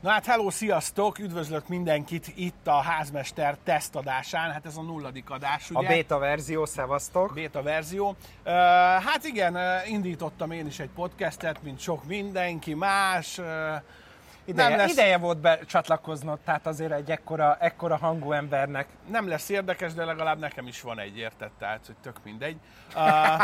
Na hát hello, sziasztok! Üdvözlök mindenkit itt a házmester tesztadásán. Hát ez a nulladik adás, ugye? A beta verzió, szevasztok! Beta verzió. Uh, hát igen, indítottam én is egy podcastet, mint sok mindenki más. Uh, Ideje, lesz... ideje volt becsatlakoznod, tehát azért egy ekkora, ekkora hangú embernek. Nem lesz érdekes, de legalább nekem is van egy értett, tehát hogy tök mindegy. Uh,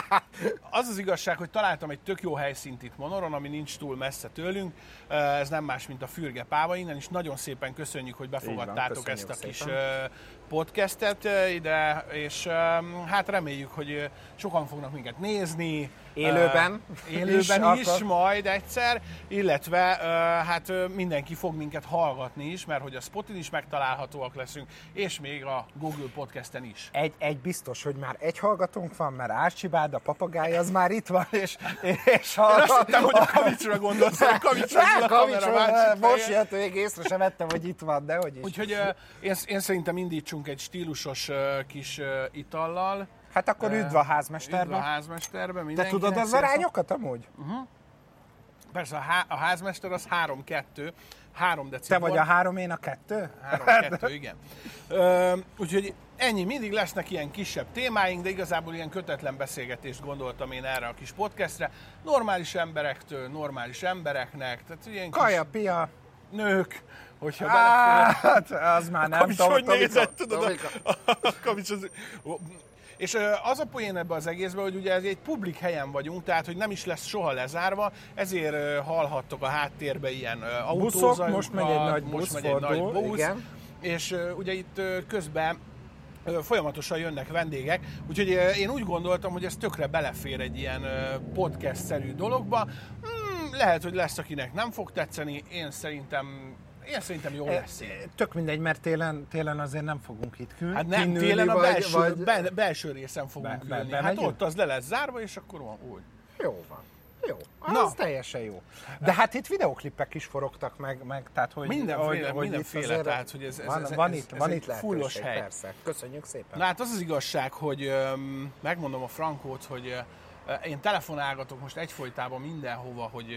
az az igazság, hogy találtam egy tök jó helyszínt itt Monoron, ami nincs túl messze tőlünk. Uh, ez nem más, mint a Fürge Páva innen, és nagyon szépen köszönjük, hogy befogadtátok van, ezt a szépen. kis uh, podcastet ide, és hát reméljük, hogy sokan fognak minket nézni. Élőben. Élőben is, is majd egyszer, illetve hát mindenki fog minket hallgatni is, mert hogy a Spotin is megtalálhatóak leszünk, és még a Google Podcasten is. Egy, egy biztos, hogy már egy hallgatónk van, mert Árcsibád, a papagáj az már itt van, és, és hallgat... Én azt hittem, hogy a Kavicsra gondolsz, hogy Kavicsra a kamera Most jött még észre sem vettem, hogy itt van, de hogy is. Úgyhogy én, én szerintem indítsunk egy stílusos kis itallal. Hát akkor üdv a házmesterbe. Üdv a házmesterbe. Te tudod az arányokat amúgy? Uh-huh. Persze, a, há- a házmester az 3-2, 3 decibel. Te vagy a 3, én a 2? 3-2, igen. Ö, úgyhogy ennyi, mindig lesznek ilyen kisebb témáink, de igazából ilyen kötetlen beszélgetést gondoltam én erre a kis podcastre. Normális emberektől, normális embereknek. Tehát ilyen Kaja, kis... pia. Nők, hogyha Hát, az már nem tudom. hogy nézett, tudod? A, a kavics az... És az a poén ebbe az egészben, hogy ugye ez egy publik helyen vagyunk, tehát hogy nem is lesz soha lezárva, ezért hallhattok a háttérbe ilyen autózajokat. most megy egy nagy busz, most megy egy nagy busz igen. És ugye itt közben folyamatosan jönnek vendégek, úgyhogy én úgy gondoltam, hogy ez tökre belefér egy ilyen podcast-szerű dologba. Hmm, lehet, hogy lesz, akinek nem fog tetszeni, én szerintem én szerintem jó lesz. Tök mindegy, mert télen, télen azért nem fogunk itt külni. Hát nem, télen a belső, vagy... be, belső részen fogunk be, ülni. Be, hát ott az le lesz zárva, és akkor van úgy. Jó van. Jó, az Na. teljesen jó. De hát itt videoklippek is forogtak meg, meg tehát hogy... Mindenféle, hogy, mindenféle, hogy tehát hogy ez, ez, van, ez, van itt, ez van itt fullos hely. Persze, köszönjük szépen. Na hát az az igazság, hogy um, megmondom a Frankót, hogy én telefonálgatok most egyfolytában mindenhova, hogy,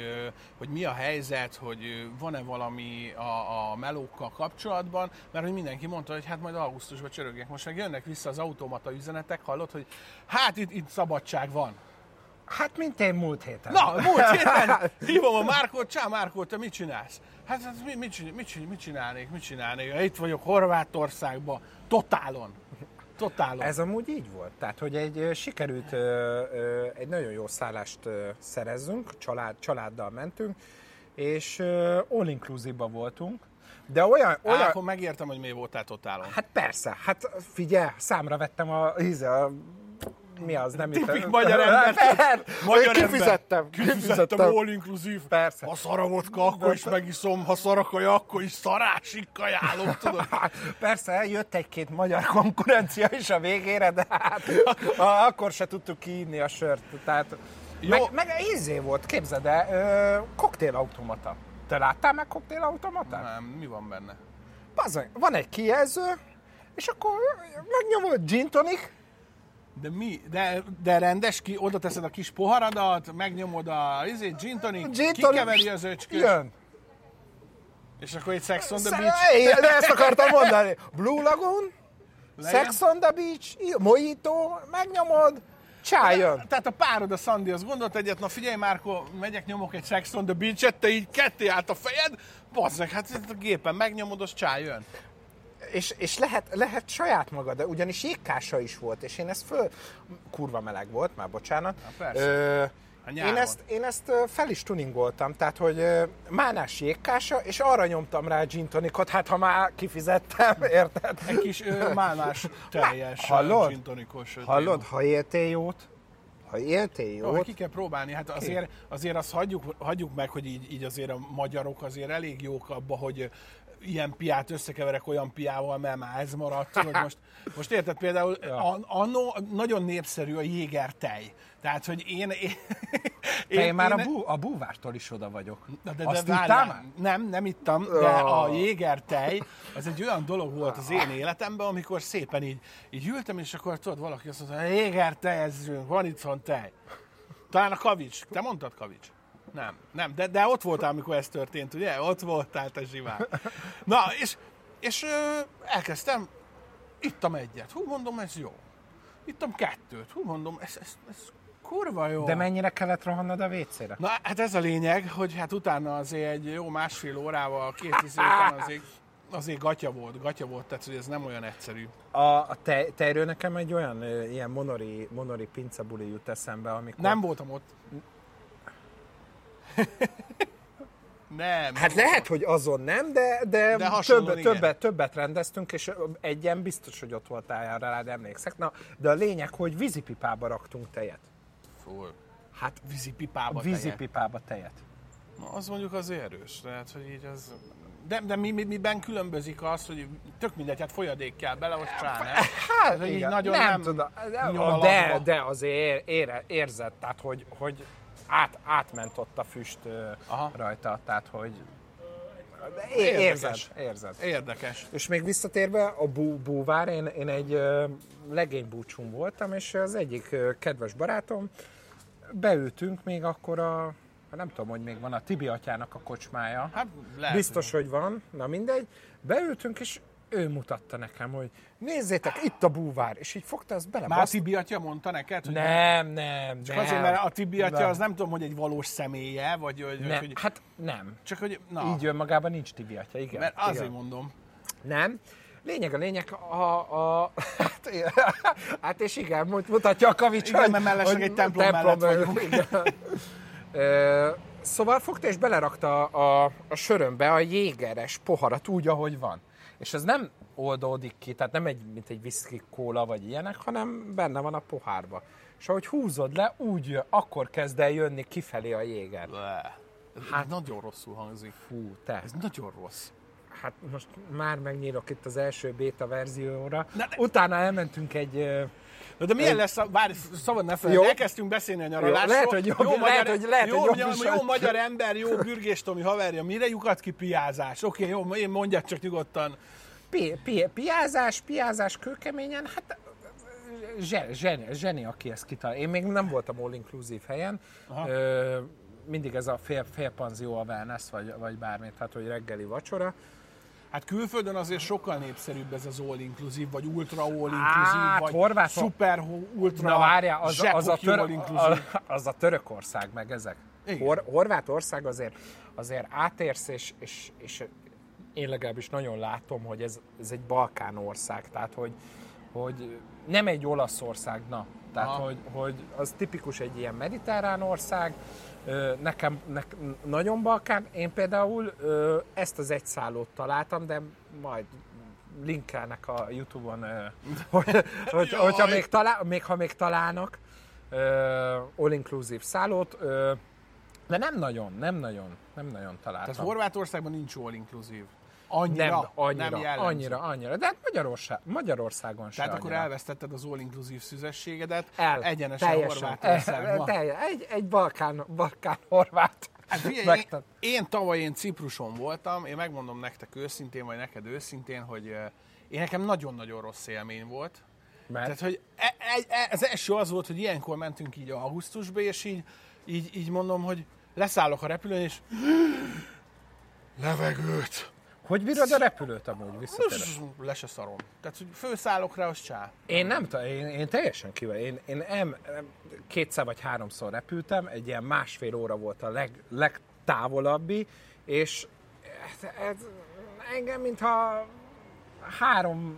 hogy mi a helyzet, hogy van-e valami a, a melókkal kapcsolatban, mert hogy mindenki mondta, hogy hát majd augusztusban csörögjek. Most meg jönnek vissza az automata üzenetek, hallod, hogy hát itt, itt szabadság van. Hát, mint én múlt héten. Na, múlt héten hívom a Márkot, csá Márkó, te mit csinálsz? Hát, hát mit, mit, mit, mit csinálnék, mit csinálnék? Itt vagyok Horvátországban, totálon. Totálon. Ez amúgy így volt. Tehát, hogy egy sikerült ö, ö, egy nagyon jó szállást ö, szerezzünk, család, családdal mentünk, és all inclusive voltunk, de olyan... olyan... Á, akkor megértem, hogy mi voltál totálon. Hát persze, hát figyelj, számra vettem a, a mi az, nem Tipik magyar ember. Magyar kifizettem. Kifizettem all inclusive. Persze. Ha szar a vodka, akkor is megiszom, ha szar a kaja, akkor is szarásig kajálom, tudod? Persze, jött egy-két magyar konkurencia is a végére, de hát akkor se tudtuk kiírni a sört. Tehát, Jó. Meg, meg ízé volt, képzeld el, koktélautomata. Te láttál meg koktélautomatát? Nem, mi van benne? Bazony, van egy kijelző, és akkor megnyomod gin tonic, de mi? De, de rendes ki, oda teszed a kis poharadat, megnyomod a izé, gin tonic, gin kikeveri az öcskös. Jön. És akkor egy Sex on the Beach. Éj, de ezt akartam mondani. Blue Lagoon, Legyen? Sex on the Beach, Mojito, megnyomod, csájön. Tehát a párod, a Sandy, az gondolt egyet, na figyelj Márko, megyek, nyomok egy Sex on the Beach-et, te így ketté állt a fejed, bazzeg, hát a gépen megnyomod, az csájön és, és lehet, lehet saját maga, de ugyanis jégkása is volt, és én ezt föl... Kurva meleg volt, már bocsánat. Na, Ö, én ezt, én ezt fel is tuningoltam, tehát hogy mánás jégkása, és arra nyomtam rá a gin tonicot, hát ha már kifizettem, érted? Egy kis ö, málnás teljes Hallod? gin tonicos. Hallod, ha éltél jót, ha éltél jót... Jó, ki kell próbálni, hát azért, azért azt hagyjuk, hagyjuk meg, hogy így, így azért a magyarok azért elég jók abba, hogy ilyen piát összekeverek olyan piával, mert már ez maradt. Tudod, most, most érted például, ja. annó nagyon népszerű a jéger tej. Tehát, hogy én... én, én, én már én, a, bú, a búvártól is oda vagyok. De, de, Azt de várjál, nem, nem ittam, de a jéger tej, az egy olyan dolog volt az én életemben, amikor szépen így, így ültem, és akkor tudod, valaki azt mondta, jéger tej, ez van itt van tej. Talán a kavics. Te mondtad kavics? Nem, nem, de, de ott voltál, amikor ez történt, ugye? Ott voltál, te zsiván. Na, és, és ö, elkezdtem, ittam egyet. Hú, mondom, ez jó. Ittam kettőt. Hú, mondom, ez, ez, ez kurva jó. De mennyire kellett rohannod a WC-re? Na, hát ez a lényeg, hogy hát utána azért egy jó másfél órával, két tíz után azért, azért gatya volt, gatya volt, tehát hogy ez nem olyan egyszerű. A, a te, tejről nekem egy olyan ilyen monori, monori pincabuli jut eszembe, amikor... Nem voltam ott. nem. Hát lehet, hogy azon nem, de, de, De többet, többet, többet rendeztünk, és egyen biztos, hogy ott voltál rád emlékszek. Na, de a lényeg, hogy vízipipába raktunk tejet. Fú, Hát vízipipába tejet. vízipipába tejet. Na, az mondjuk az erős, tehát, hogy így az... De, de mi, mi, miben különbözik az, hogy tök mindegy, hát folyadék kell bele, ott csá, ne? Hát hogy így igen, nagyon nem, nem tudom, de, de azért ér, ér, érzed, tehát hogy, hogy át, átment ott a füst Aha. rajta, tehát hogy érzed, Érdekes. érzed. Érdekes. És még visszatérve a bú, búvár, én, én egy legénybúcsún voltam, és az egyik kedves barátom, beültünk még akkor a, nem tudom, hogy még van a Tibi atyának a kocsmája. Hát lehet, Biztos, hogy van, na mindegy. Beültünk, és ő mutatta nekem, hogy nézzétek, itt a búvár, és így fogta ezt bele. Már Tibi atya mondta neked, hogy Nem, nem, Csak nem. azért, mert a Tibi atya Nem. az nem tudom, hogy egy valós személye, vagy hogy, nem. hogy Hát nem. csak hogy, na, Így önmagában nincs Tibi atya, igen. mert azért igen. mondom. Nem. Lényeg a lényeg, a, a hát, hát és igen, mut- mutatja a kavics, Igen, hogy- mert mellesleg egy templom mellett vagyunk. igen. Ö, Szóval fogta és belerakta a, a sörömbe a jégeres poharat úgy, ahogy van. És ez nem oldódik ki, tehát nem egy, mint egy whisky kóla vagy ilyenek, hanem benne van a pohárba. És ahogy húzod le, úgy jön, akkor kezd el jönni kifelé a jéger. Le. Hát nagyon rosszul hangzik. Fú, te. Ez nagyon rossz. Hát most már megnyírok itt az első beta verzióra. Na de- Utána elmentünk egy... Na de milyen lesz, a, várj, szabad ne felejtsd, Jó. elkezdtünk beszélni a nyaralásról. Jó, lehet, hogy jobb- lehet, magyar, hogy- lehet, jó, hogy jó, jobb jó, vagy. magyar ember, jó bürgés Tomi haverja, mire lyukat ki piázás? Oké, jó, én mondjad csak nyugodtan. pi, pi, piázás, piázás kőkeményen, hát zseni, zseni, zseni, aki ezt kitalál. Én még nem voltam all inclusive helyen. Ö, mindig ez a fél, félpanzió a wellness, vagy, vagy bármi, tehát hogy reggeli vacsora. Hát külföldön azért sokkal népszerűbb ez az all inclusive, vagy ultra all inclusive, Hát, vagy Horvát- super ultra Na várjál, az, az, a tör, all inclusive. az a Törökország meg ezek. Igen. Hor, Horvátország azért, azért átérsz, és, és, és én legalábbis nagyon látom, hogy ez, ez egy Balkán ország, tehát hogy, hogy nem egy Olaszország, na. Tehát, Aha. hogy, hogy az tipikus egy ilyen mediterrán ország, nekem, nekem nagyon Balkán. Én például ezt az egy szállót találtam, de majd linkelnek a Youtube-on, hogy, hogy, hogyha még, talál, még ha még találnak all-inclusive szállót, de nem nagyon, nem nagyon, nem nagyon találtam. Tehát Horvátországban nincs all inclusive. Annyira, nem, annyira, nem jellemző. annyira, annyira. De hát Magyarország, Magyarországon sem Tehát akkor annyira. elvesztetted az all inclusive szüzességedet, El, egyenesen teljesen. Horvátországba. Telje, egy, egy Balkán, Balkán horvát. Hát figyelj, én, én tavaly én Cipruson voltam, én megmondom nektek őszintén, vagy neked őszintén, hogy eh, én nekem nagyon-nagyon rossz élmény volt. Mert Tehát, hogy e, e, e, az első az volt, hogy ilyenkor mentünk így augusztusba, és így, így, így mondom, hogy leszállok a repülőn, és levegőt. Hogy bírod a repülőt amúgy visszatérve? Le se szarom. Tehát, hogy főszállok rá, az csá. Én nem én, én teljesen kivel. Én, én em, kétszer vagy háromszor repültem, egy ilyen másfél óra volt a leg, legtávolabbi, és ez, ez, engem, mintha három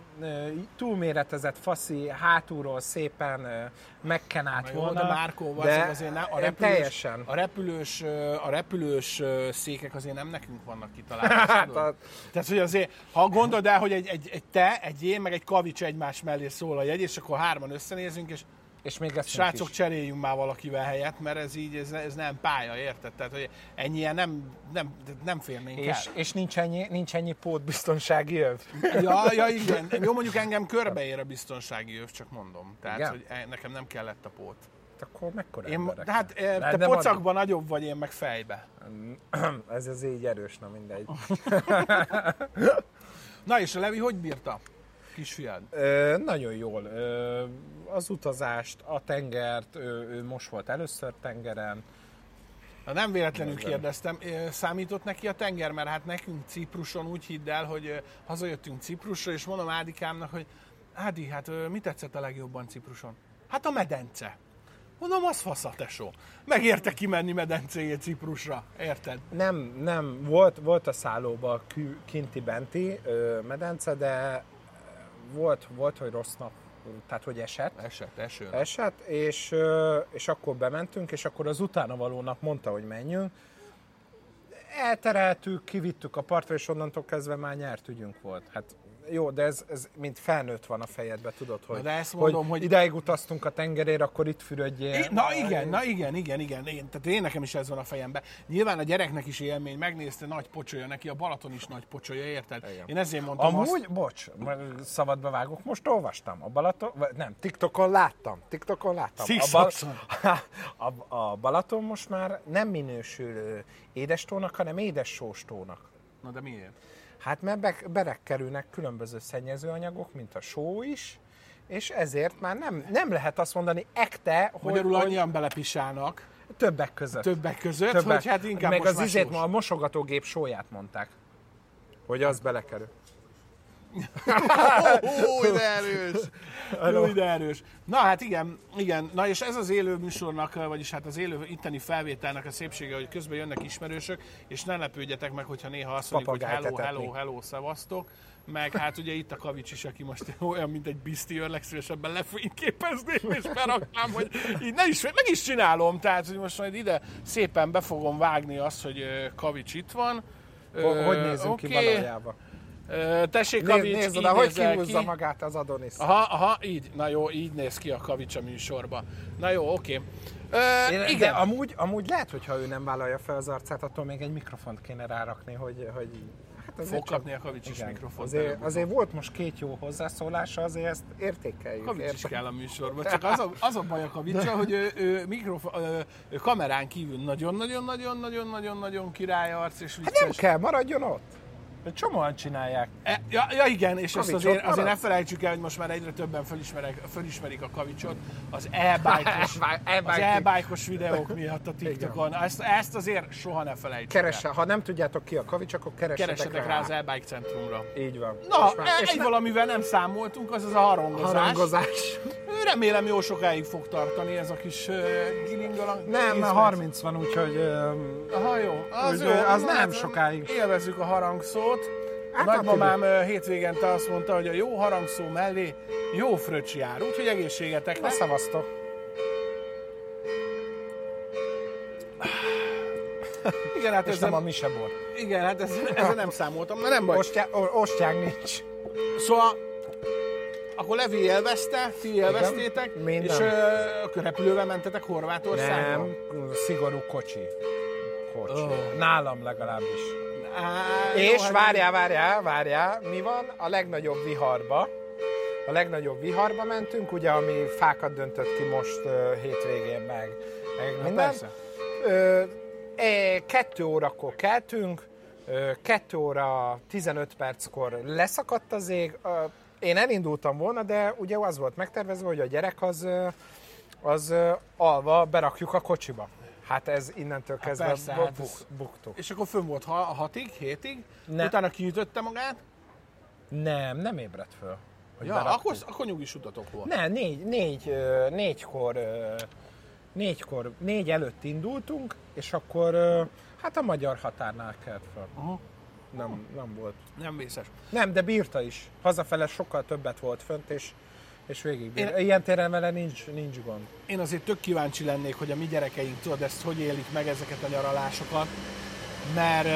túlméretezett faszi hátulról szépen megkenált Na jó, volna. de Márkó, de azért ne, a, repülős, teljesen. a, repülős, a repülős székek azért nem nekünk vannak kitalálva. Hát, a- Tehát, hogy azért, ha gondold el, hogy egy, egy, egy te, egy én, meg egy kavics egymás mellé szól a jegy, és akkor hárman összenézünk, és és még ezt srácok, is. cseréljünk már valakivel helyet, mert ez így, ez, ez nem pálya, érted? Tehát, hogy ennyien nem, nem, nem férnénk És, el. és nincs, ennyi, nincs ennyi pótbiztonsági öv. Ja, ja, igen. Jó, mondjuk engem körbeér a biztonsági öv, csak mondom. Tehát, Igen? hogy e- nekem nem kellett a pót. Akkor mekkora Én, emberek? de hát Nem, te pocakban nagyobb vagy, én meg fejbe. Ez az így erős, na mindegy. Na és a Levi hogy bírta? Kisfiad. Ö, nagyon jól. Ö, az utazást, a tengert, ő, ő most volt először tengeren. Na, nem véletlenül kérdeztem, Ö, számított neki a tenger, mert hát nekünk Cipruson úgy hidd el, hogy hazajöttünk Ciprusra, és mondom Ádikámnak, hogy Ádi, hát mi tetszett a legjobban Cipruson? Hát a medence. Mondom, az fasz a tesó. Megérte kimenni medencéjét Ciprusra, érted? Nem, nem, volt, volt a szállóba kinti-benti medence, de volt, volt, hogy rossz nap, tehát hogy esett. Esett, eső. Esett, és, és akkor bementünk, és akkor az utána való nap mondta, hogy menjünk. Eltereltük, kivittük a partra, és onnantól kezdve már nyert ügyünk volt. Hát jó, de ez, ez mint felnőtt van a fejedbe, tudod, hogy, de ezt mondom, hogy- ideig utaztunk a tengerére, akkor itt fürödjél. É, na igen, na igen, igen, igen, igen. Tehát én nekem is ez van a fejemben. Nyilván a gyereknek is élmény, megnézte, nagy pocsolya neki, a Balaton is nagy pocsolya, érted? Igen. Én ezért mondtam Amúgy, azt, bocs, szabadba vágok, most olvastam a Balaton, nem, TikTokon láttam, TikTokon láttam. A, Szikszakszon. a, a Balaton most már nem minősül édestónak, hanem édessóstónak. Na de miért? Hát mert be, berekkerülnek különböző szennyezőanyagok, mint a só is, és ezért már nem, nem lehet azt mondani ekte, hogy, Magyarul hogy annyian belepisálnak többek között. többek között, Többek. hogy hát inkább Meg most az izét, a mosogatógép sóját mondták. Hogy az belekerül. Ó, de erős! Ó, de erős. Na hát igen, igen. Na és ez az élő műsornak, vagyis hát az élő itteni felvételnek a szépsége, hogy közben jönnek ismerősök, és ne lepődjetek meg, hogyha néha azt mondjuk, hogy hello, hello, hello, szevasztok. Meg hát ugye itt a Kavics is, aki most olyan, mint egy biszti, őr, legszívesebben lefényképezném, és beraknám, hogy így ne is, meg is csinálom, tehát hogy most majd ide szépen be fogom vágni azt, hogy Kavics itt van. Ho- Hogy nézünk ki oké. valójában? Tessék, Nézd, Kavics, nézd oda, hogy kihúzza ki. magát az Adonis. Aha, aha, így. Na jó, így néz ki a kavics a műsorba. Na jó, oké. Ö, Én, igen. De amúgy, amúgy lehet, hogyha ő nem vállalja fel az arcát, attól még egy mikrofont kéne rárakni, hogy... hogy hát azért Fog kapni a Kavics is mikrofont Azért, azért volt most két jó hozzászólása, azért ezt értékeljük. Kavics is érted? kell a műsorba, csak az a, az a baj a kavicsa, hogy ő, ő, mikrofon, ő, ő kamerán kívül nagyon-nagyon-nagyon-nagyon-nagyon-nagyon király arc és Hát vicces. nem kell, maradjon ott. Egy csomóan csinálják. E, ja, ja, igen, és ezt Kavicsot azért, azért ne felejtsük el, hogy most már egyre többen felismerek, felismerik a kavicsot az e-bike-os, az e-bike-os videók miatt a TikTokon. Ezt, ezt azért soha ne felejtsük Keresse, el. ha nem tudjátok ki a kavics, akkor keressetek, Keressetek rá az e-bike centrumra. Így van. Na, És már- e- egy ne- valamivel nem számoltunk, az az a harangozás. harangozás. Remélem jó sokáig fog tartani ez a kis uh, gilingalang. Nem, mert meg. 30 van, úgyhogy... öm, Aha, jó. Az, Úgy, jó, az na, nem hát, sokáig. Élvezzük a harangszót. A Hát, nagymamám ö, hétvégente azt mondta, hogy a jó harangszó mellé jó fröccs jár, úgyhogy egészségeteknek. Ne szavaztok. Igen, hát És ez nem a mise bor. igen, hát ez, ezzel nem számoltam, na nem baj. Ostya, o- ostyák nincs. Szóval akkor Levi élvezte, ti élveztétek, minden. és ö, repülővel mentetek Horvátországba? Nem, szigorú kocsi. Kocsi. Ó. Nálam legalábbis. Á, jó, És hát- várjál, várjál, várjál, mi van? A legnagyobb viharba. A legnagyobb viharba mentünk, ugye, ami fákat döntött ki most uh, hétvégén meg. meg Na, minden. persze. Ö, e, kettő órakor keltünk, ö, kettő óra 15 perckor leszakadt az ég. Ö, én elindultam volna, de ugye az volt megtervezve, hogy a gyerek az, az alva berakjuk a kocsiba. Hát ez innentől kezdve persze, bu- hát buk, buktuk. És akkor fönn volt ha, hatig, hétig, Ne. utána kiütötte magát. Nem, nem ébredt föl. Ja, beraktuk. akkor, akkor nyugis utatok volt. Ne, négy, négy, négykor, négykor, négy előtt indultunk, és akkor hát a magyar határnál kelt fel. Aha. Nem, nem volt. Nem vészes. Nem, de bírta is. Hazafele sokkal többet volt fönt, és, és végig. Én- Ilyen téren vele nincs, nincs gond. Én azért tök kíváncsi lennék, hogy a mi gyerekeink, tudod, ezt hogy élik meg ezeket a nyaralásokat, mert,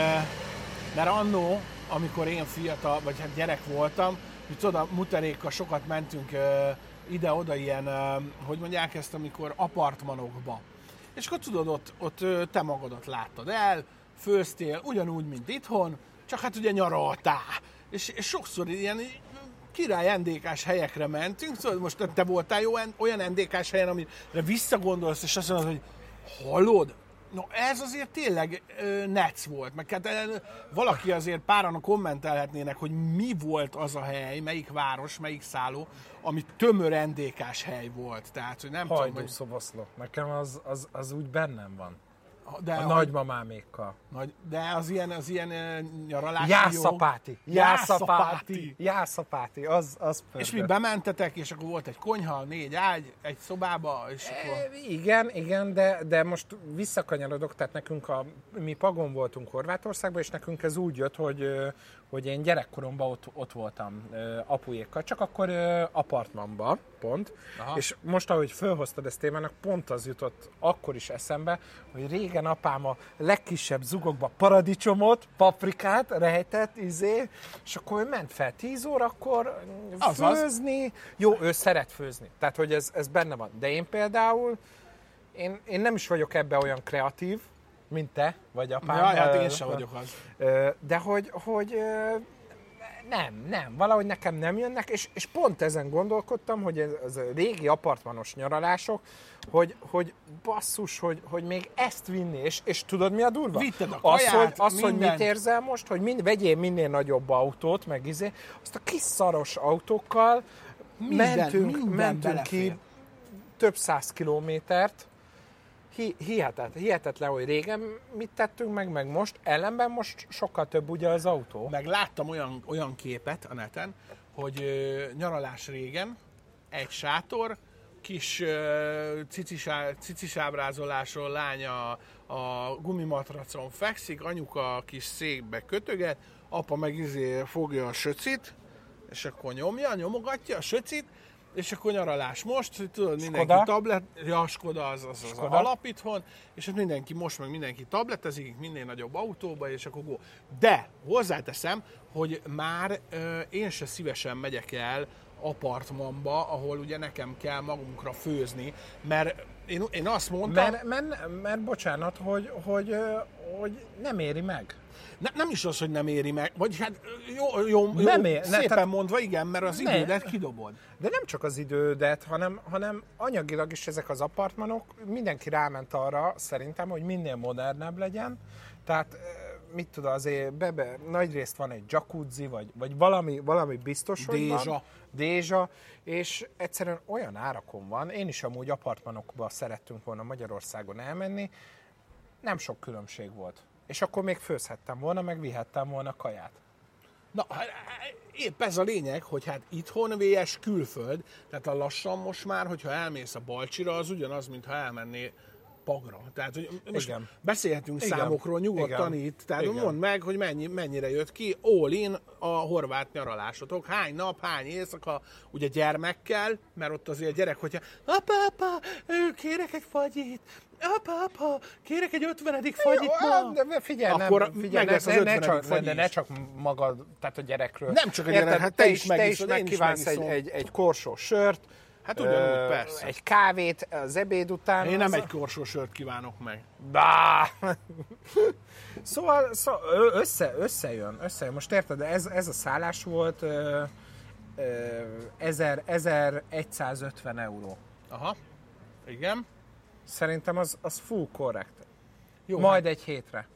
mert annó, amikor én fiatal, vagy hát gyerek voltam, hogy tudod, a muterékkal sokat mentünk ide-oda ilyen, hogy mondják ezt, amikor apartmanokba. És akkor tudod, ott, ott te magadat láttad el, főztél, ugyanúgy, mint itthon, csak hát ugye nyaraltál. És, és sokszor ilyen király NDK-s helyekre mentünk, szóval most te- voltál jó, olyan NDK-s helyen, amire visszagondolsz, és azt mondod, hogy hallod? No, ez azért tényleg ö, nec volt, meg hát ö, valaki azért páran kommentelhetnének, hogy mi volt az a hely, melyik város, melyik szálló, ami tömör NDK-s hely volt. Tehát, hogy nem tudom, Hajdú hogy... szoboszló. Nekem az, az, az úgy bennem van. De a nagymamámékkal. Nagy, de az ilyen, az ilyen nyaralási Jászapáti. Jászapáti. Jászapáti. Az, az És mi bementetek, és akkor volt egy konyha, négy ágy, egy szobába, és e, akkor... Igen, igen, de, de most visszakanyarodok, tehát nekünk a, mi Pagon voltunk Horvátországban, és nekünk ez úgy jött, hogy, hogy én gyerekkoromban ott, ott voltam apuékkal, csak akkor apartmanban, pont. Aha. És most, ahogy felhoztad ezt témának, pont az jutott akkor is eszembe, hogy régen apám a legkisebb zugokba paradicsomot, paprikát rejtett, izé, és akkor ő ment fel 10 órakor Azaz. főzni. Jó, ő szeret főzni, tehát hogy ez, ez benne van. De én például, én, én nem is vagyok ebbe olyan kreatív, mint te, vagy apám. Ja, hát én sem vagyok az. De hogy, hogy nem, nem, valahogy nekem nem jönnek, és, és pont ezen gondolkodtam, hogy ez, ez a régi apartmanos nyaralások, hogy, hogy basszus, hogy, hogy még ezt vinni, és, és tudod mi a durva? Vitted a kaját, az, hogy, az, hogy mit érzel most, hogy mind, vegyél minél nagyobb autót, meg izé, azt a kis szaros autókkal minden, mentünk, minden mentünk ki több száz kilométert, hihetet, hihetetlen, hogy régen mit tettünk meg, meg most, ellenben most sokkal több ugye az autó. Meg láttam olyan, olyan képet a neten, hogy ö, nyaralás régen, egy sátor, kis ö, cicis, cicis lánya a gumimatracon fekszik, anyuka a kis székbe kötöget, apa meg izé fogja a söcit, és akkor nyomja, nyomogatja a söcit, és akkor nyaralás most, tudod, mindenki Skoda. tablet, ja, Skoda az, az, az Skoda. alap itthon, és hát mindenki most meg mindenki tabletezik, minél nagyobb autóba, és akkor go. De hozzáteszem, hogy már ö, én se szívesen megyek el apartmanba, ahol ugye nekem kell magunkra főzni, mert én, én azt mondtam... Mert, mert, mert bocsánat, hogy, hogy, hogy nem éri meg. Ne, nem is az, hogy nem éri meg, vagy hát jó, jó, jó nem ér, szépen ne, tehát, mondva, igen, mert az ne, idődet kidobod. De nem csak az idődet, hanem, hanem anyagilag is ezek az apartmanok, mindenki ráment arra szerintem, hogy minél modernebb legyen, tehát mit tud azért, bebe, nagy részt van egy jacuzzi, vagy, vagy valami, valami biztos, hogy Dézsa. van. Dézsa. és egyszerűen olyan árakon van, én is amúgy apartmanokba szerettünk volna Magyarországon elmenni, nem sok különbség volt. És akkor még főzhettem volna, meg vihettem volna kaját. Na, hát, épp ez a lényeg, hogy hát itthon VS külföld, tehát a lassan most már, hogyha elmész a Balcsira, az ugyanaz, mintha elmennél pagra. Tehát, hogy most Igen. beszélhetünk Igen. számokról nyugodtan Igen. itt, tehát Igen. mondd meg, hogy mennyi, mennyire jött ki all in a horvát nyaralásotok. Hány nap, hány éjszaka, ugye gyermekkel, mert ott azért a gyerek, hogyha apa, apa, kérek egy fagyit, apa, apa, kérek egy ötvenedik fagyit ma. De figyelj, akkor nem, figyelj, meg ne, ne, csak, de ne csak magad, tehát a gyerekről. Nem csak a gyerek, hát te, te is, te is megkívánsz egy, egy, egy korsó sört, Hát ugyanúgy, ö, persze. Egy kávét az ebéd után. Én nem az... egy korsó sört kívánok meg. Bá! szóval, szóval össze, összejön, összejön. Most érted, ez, ez a szállás volt ö, ö, 1000, 1150 euró. Aha, igen. Szerintem az, az full korrekt. Jó, Majd hát, egy hétre.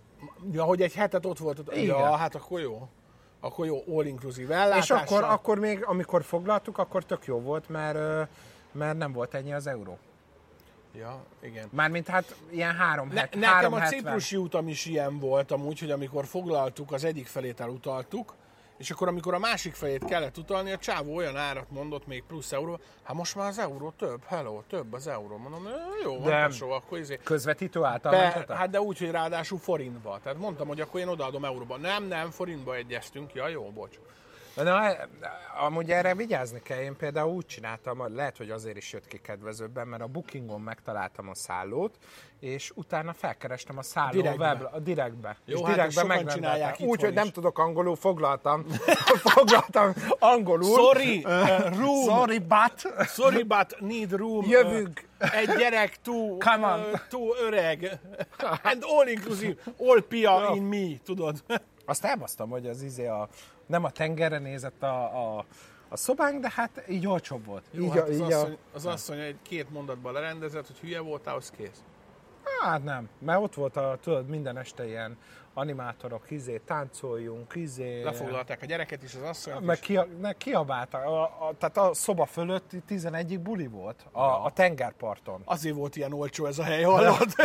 Ja, hogy egy hetet ott volt. Igen. Ja, hát akkor jó akkor jó, all inclusive ellátással. És akkor, akkor még, amikor foglaltuk, akkor tök jó volt, mert, mert nem volt ennyi az euró. Ja, igen. Mármint hát ilyen három ne, het, Nekem három a ciprusi utam is ilyen volt amúgy, hogy amikor foglaltuk, az egyik felét elutaltuk, és akkor, amikor a másik fejét kellett utalni, a csávó olyan árat mondott még plusz euró, hát most már az euró több, hello, több az euró. Mondom, jó, de van tesó, akkor izé. Közvetítő által Be, Hát de úgy, hogy ráadásul forintba. Tehát mondtam, hogy akkor én odaadom euróba. Nem, nem, forintba egyeztünk. Ja, jó, bocs. Na, amúgy erre vigyázni kell. Én például úgy csináltam, lehet, hogy azért is jött ki kedvezőbben, mert a Bookingon megtaláltam a szállót, és utána felkerestem a szálló direktbe. web, a direktbe. Jó, és hát direktbe megrendeltem. Úgy, hogy nem tudok angolul, foglaltam. foglaltam angolul. Sorry, uh, room. Sorry, but. Sorry, but need room. Jövünk. Uh, egy gyerek túl, uh, túl öreg. And all inclusive, all pia in me, tudod. Azt elbasztam, hogy az izé a, nem a tengerre nézett a, a, a szobánk, de hát így olcsóbb volt. Jó, így, hát az, így asszony, az asszony egy két mondatban lerendezett, hogy hülye voltál, az kész. Hát nem, mert ott volt a, tudod, minden este ilyen animátorok, izé, táncoljunk, izé... Lefoglalták a gyereket is, az asszonyt Meg ne, kiabáltak, a, a, tehát a szoba fölött 11 buli volt, a, ja. a tengerparton. Azért volt ilyen olcsó ez a hely, hallod?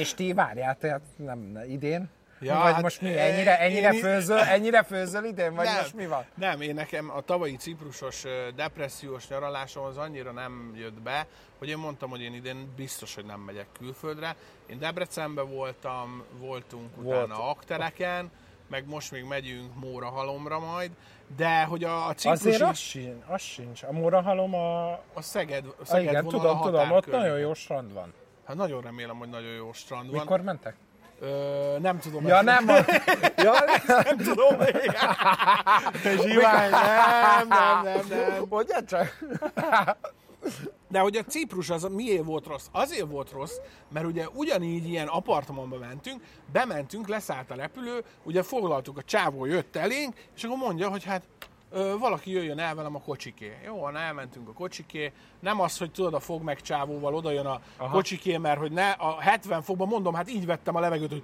És ti várjál, tehát nem idén? Ja, vagy hát most mi? Ennyire, ennyire, én, főzöl, ennyire főzöl idén? Vagy nem, most mi van? Nem, én nekem a tavalyi ciprusos depressziós nyaralásom az annyira nem jött be, hogy én mondtam, hogy én idén biztos, hogy nem megyek külföldre. Én Debrecenben voltam, voltunk Volt. utána Aktereken, meg most még megyünk Móra halomra majd, de hogy a, a ciprusi... Azért az sincs, az sincs. A Móra halom a... A Szeged, a Szeged igen, tudom, tudom, ott nagyon jó strand van. Hát nagyon remélem, hogy nagyon jó strand van. Mikor mentek? Ö, nem tudom. Ja, nem. A... ja, nem tudom. Zsivány, nem, nem, nem, nem. Mondja csak. De hogy a Ciprus az miért volt rossz? Azért volt rossz, mert ugye ugyanígy ilyen apartmanba mentünk, bementünk, leszállt a repülő, ugye foglaltuk, a csávó jött elénk, és akkor mondja, hogy hát ö, valaki jöjjön el velem a kocsiké. Jó, elmentünk a kocsiké. Nem az, hogy tudod, a fog meg csávóval oda jön a Aha. kocsiké, mert hogy ne, a 70 fokban mondom, hát így vettem a levegőt, hogy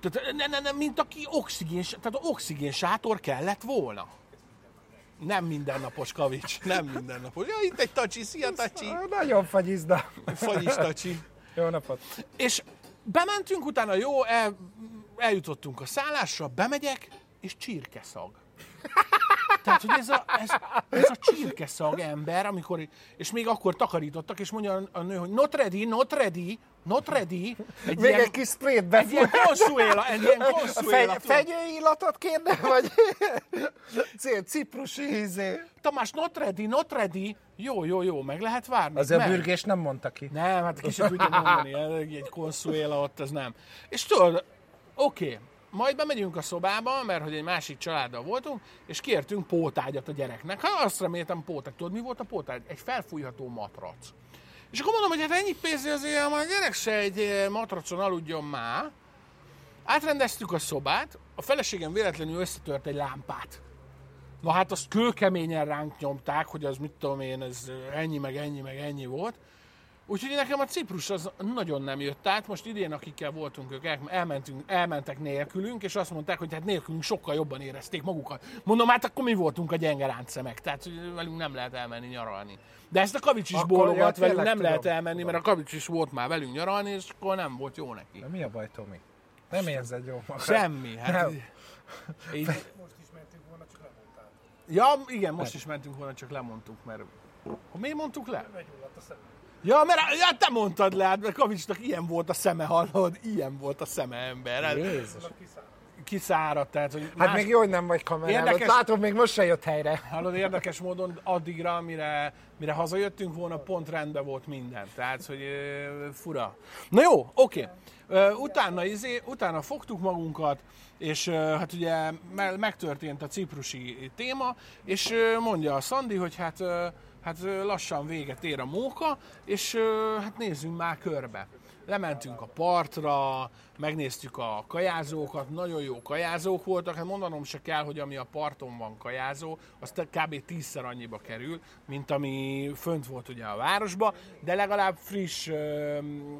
tehát ne, ne, ne, mint aki oxigén, tehát oxigén sátor kellett volna. Nem mindennapos kavics, nem mindennapos. Ja, itt egy tacsi, szia tacsi. Nagyon fagyizda. Fagyis tacsi. Jó napot. És bementünk, utána jó, el, eljutottunk a szállásra, bemegyek, és csirkeszag. Tehát, hogy ez a, ez, ez a csirkeszag ember, amikor, és még akkor takarítottak, és mondja a nő, hogy not ready, not ready, not ready. Egy még ilyen, egy kis sprayt Egy ilyen konsuéla, egy ilyen konsuéla. Fegy, illatot kérne, vagy ciprusi ízé. Tamás, not ready, not ready. Jó, jó, jó, meg lehet várni. Az a bürgés nem mondta ki. Nem, hát ki sem tudja mondani, egy konsuéla ott, ez nem. És tudod, oké, okay, majd bemegyünk a szobába, mert hogy egy másik családdal voltunk, és kértünk pótágyat a gyereknek. Hát azt reméltem pótágy. Tudod, mi volt a pótágy? Egy felfújható matrac. És akkor mondom, hogy hát ennyi pénz azért a gyerek se egy eh, matracon aludjon már. Átrendeztük a szobát, a feleségem véletlenül összetört egy lámpát. Na hát azt kőkeményen ránk nyomták, hogy az mit tudom én, ez ennyi, meg ennyi, meg ennyi volt. Úgyhogy nekem a Ciprus az nagyon nem jött át. Most idén, akikkel voltunk, ők elmentünk, elmentek nélkülünk, és azt mondták, hogy hát nélkülünk sokkal jobban érezték magukat. Mondom, hát akkor mi voltunk a gyenge ráncszemek, tehát hogy velünk nem lehet elmenni nyaralni. De ezt a Kavics is bólogat, velünk nem tudom. lehet elmenni, mert a Kavics is volt már velünk nyaralni, és akkor nem volt jó neki. De mi a baj, Tomi? Nem érzed jó magad? Semmi. Hát nem. Így... Most is mentünk volna, csak lemondtál. Ja, igen, most is mentünk volna, csak lemondtuk, mert... Miért mondtuk le? Meggyulladt a szemem. Ja, mert ja, te mondtad le, hát, mert Kavicsnak ilyen volt a szeme, hallod? Ilyen volt a szeme ember. Hát, Jézus. Kiszáradt, tehát, hogy Hát más... még jó, hogy nem vagy kamerán, érdekes... látom, még most se jött helyre. Hallod, érdekes módon addigra, mire, mire hazajöttünk volna, pont rendben volt minden. Tehát, hogy fura. Na jó, oké. Okay. Utána, izé, utána fogtuk magunkat, és hát ugye megtörtént a ciprusi téma, és mondja a Szandi, hogy hát hát lassan véget ér a móka, és hát nézzünk már körbe. Lementünk a partra, megnéztük a kajázókat, nagyon jó kajázók voltak, hát mondanom se kell, hogy ami a parton van kajázó, az kb. tízszer annyiba kerül, mint ami fönt volt ugye a városba, de legalább friss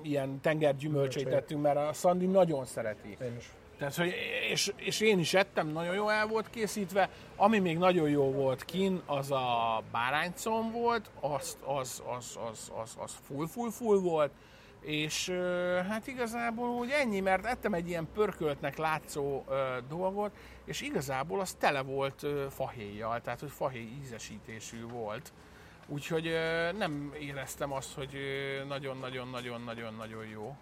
ilyen tengergyümölcsét tettünk, mert a Szandi nagyon szereti. Én is. Tehát, hogy, és, és én is ettem, nagyon jó el volt készítve. Ami még nagyon jó volt kin, az a báránycom volt, az, az, az, az, az, az full, full, full volt. És hát igazából úgy ennyi, mert ettem egy ilyen pörköltnek látszó ö, dolgot, és igazából az tele volt ö, fahéjjal, tehát hogy fahéj ízesítésű volt. Úgyhogy ö, nem éreztem azt, hogy nagyon-nagyon-nagyon-nagyon-nagyon jó.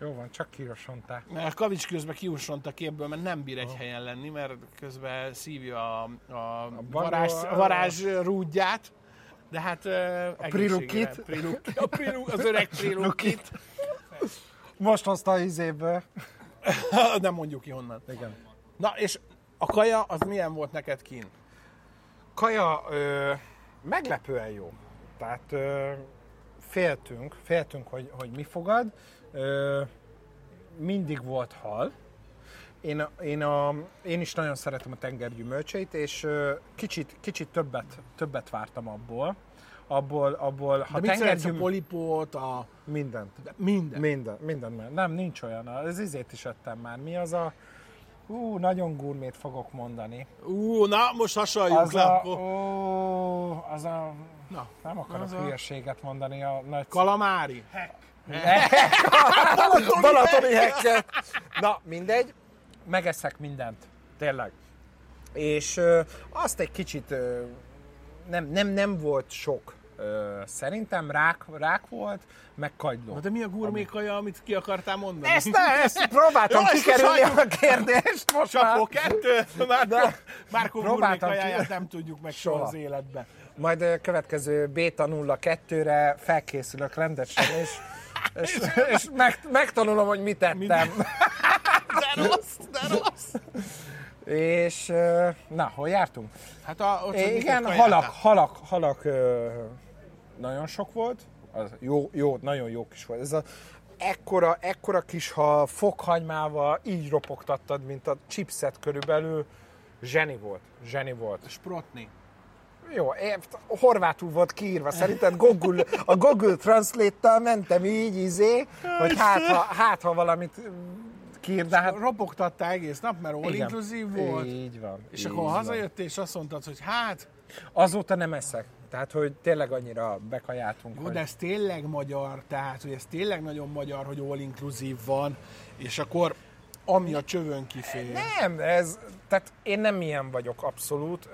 Jó van, csak kiussonták. A Kavics közben kiussont képből, mert nem bír egy oh. helyen lenni, mert közben szívja a, a, a varázs, a varázs rúdját. De hát a prirukit. a priruk, az öreg prirukit. Most hozta a izéből. nem mondjuk ki honnan. Igen. Na, és a kaja, az milyen volt neked kín? Kaja ö, meglepően jó. Tehát ö, féltünk, féltünk, hogy, hogy mi fogad. Ö, mindig volt hal. Én, én, a, én is nagyon szeretem a tengergyümölcseit, és ö, kicsit, kicsit többet, többet vártam abból. Abból, abból ha De tengergyüm... a polipót, a... Mindent. De minden. Minden, minden. Nem, nincs olyan. Az izét is ettem már. Mi az a... Ú, nagyon gurmét fogok mondani. Ú, na, most hasonljunk Az le. a, ó, az a, Na, nem akarok Az a- hülyeséget mondani, a nagy kalamári. Balatoni hekket. Na, mindegy, megeszek mindent, tényleg. És ö, azt egy kicsit ö, nem, nem, nem volt sok. Ö, szerintem rák, rák volt, meg kagyló. Na, de mi a gurmékaja, amit ki akartál mondani? Ezt, ezt próbáltam Jó, ezt kikerülni most a kérdést most már. Csapó kettő, Márko, Márko Próbáltam ki- nem tudjuk meg soha az életben. Majd ö, következő Beta 02-re felkészülök rendesen, és, és, és meg, megtanulom, hogy mit tettem. De rossz, de rossz. És na, hol jártunk? Hát a, ott igen, halak, halak, halak ö, nagyon sok volt. Az jó, jó, nagyon jó kis volt. Ez a ekkora, ekkora kis ha fokhagymával így ropogtattad, mint a chipset körülbelül. Zseni volt, zseni volt. Sprotni. Jó, horvátul volt kiírva, szerinted Google, a Google Translate-tal mentem így, izé, hogy hát ha, hát, ha valamit kiír, de hát... Ropogtattál egész nap, mert all inclusive volt. Így van. És így akkor van. hazajöttél, és azt mondtad, hogy hát, Azóta nem eszek. Tehát, hogy tényleg annyira bekajáltunk, jó, hogy... de ez tényleg magyar, tehát, hogy ez tényleg nagyon magyar, hogy all inclusive van, és akkor ami a csövön kifér. Nem, ez, tehát én nem ilyen vagyok abszolút.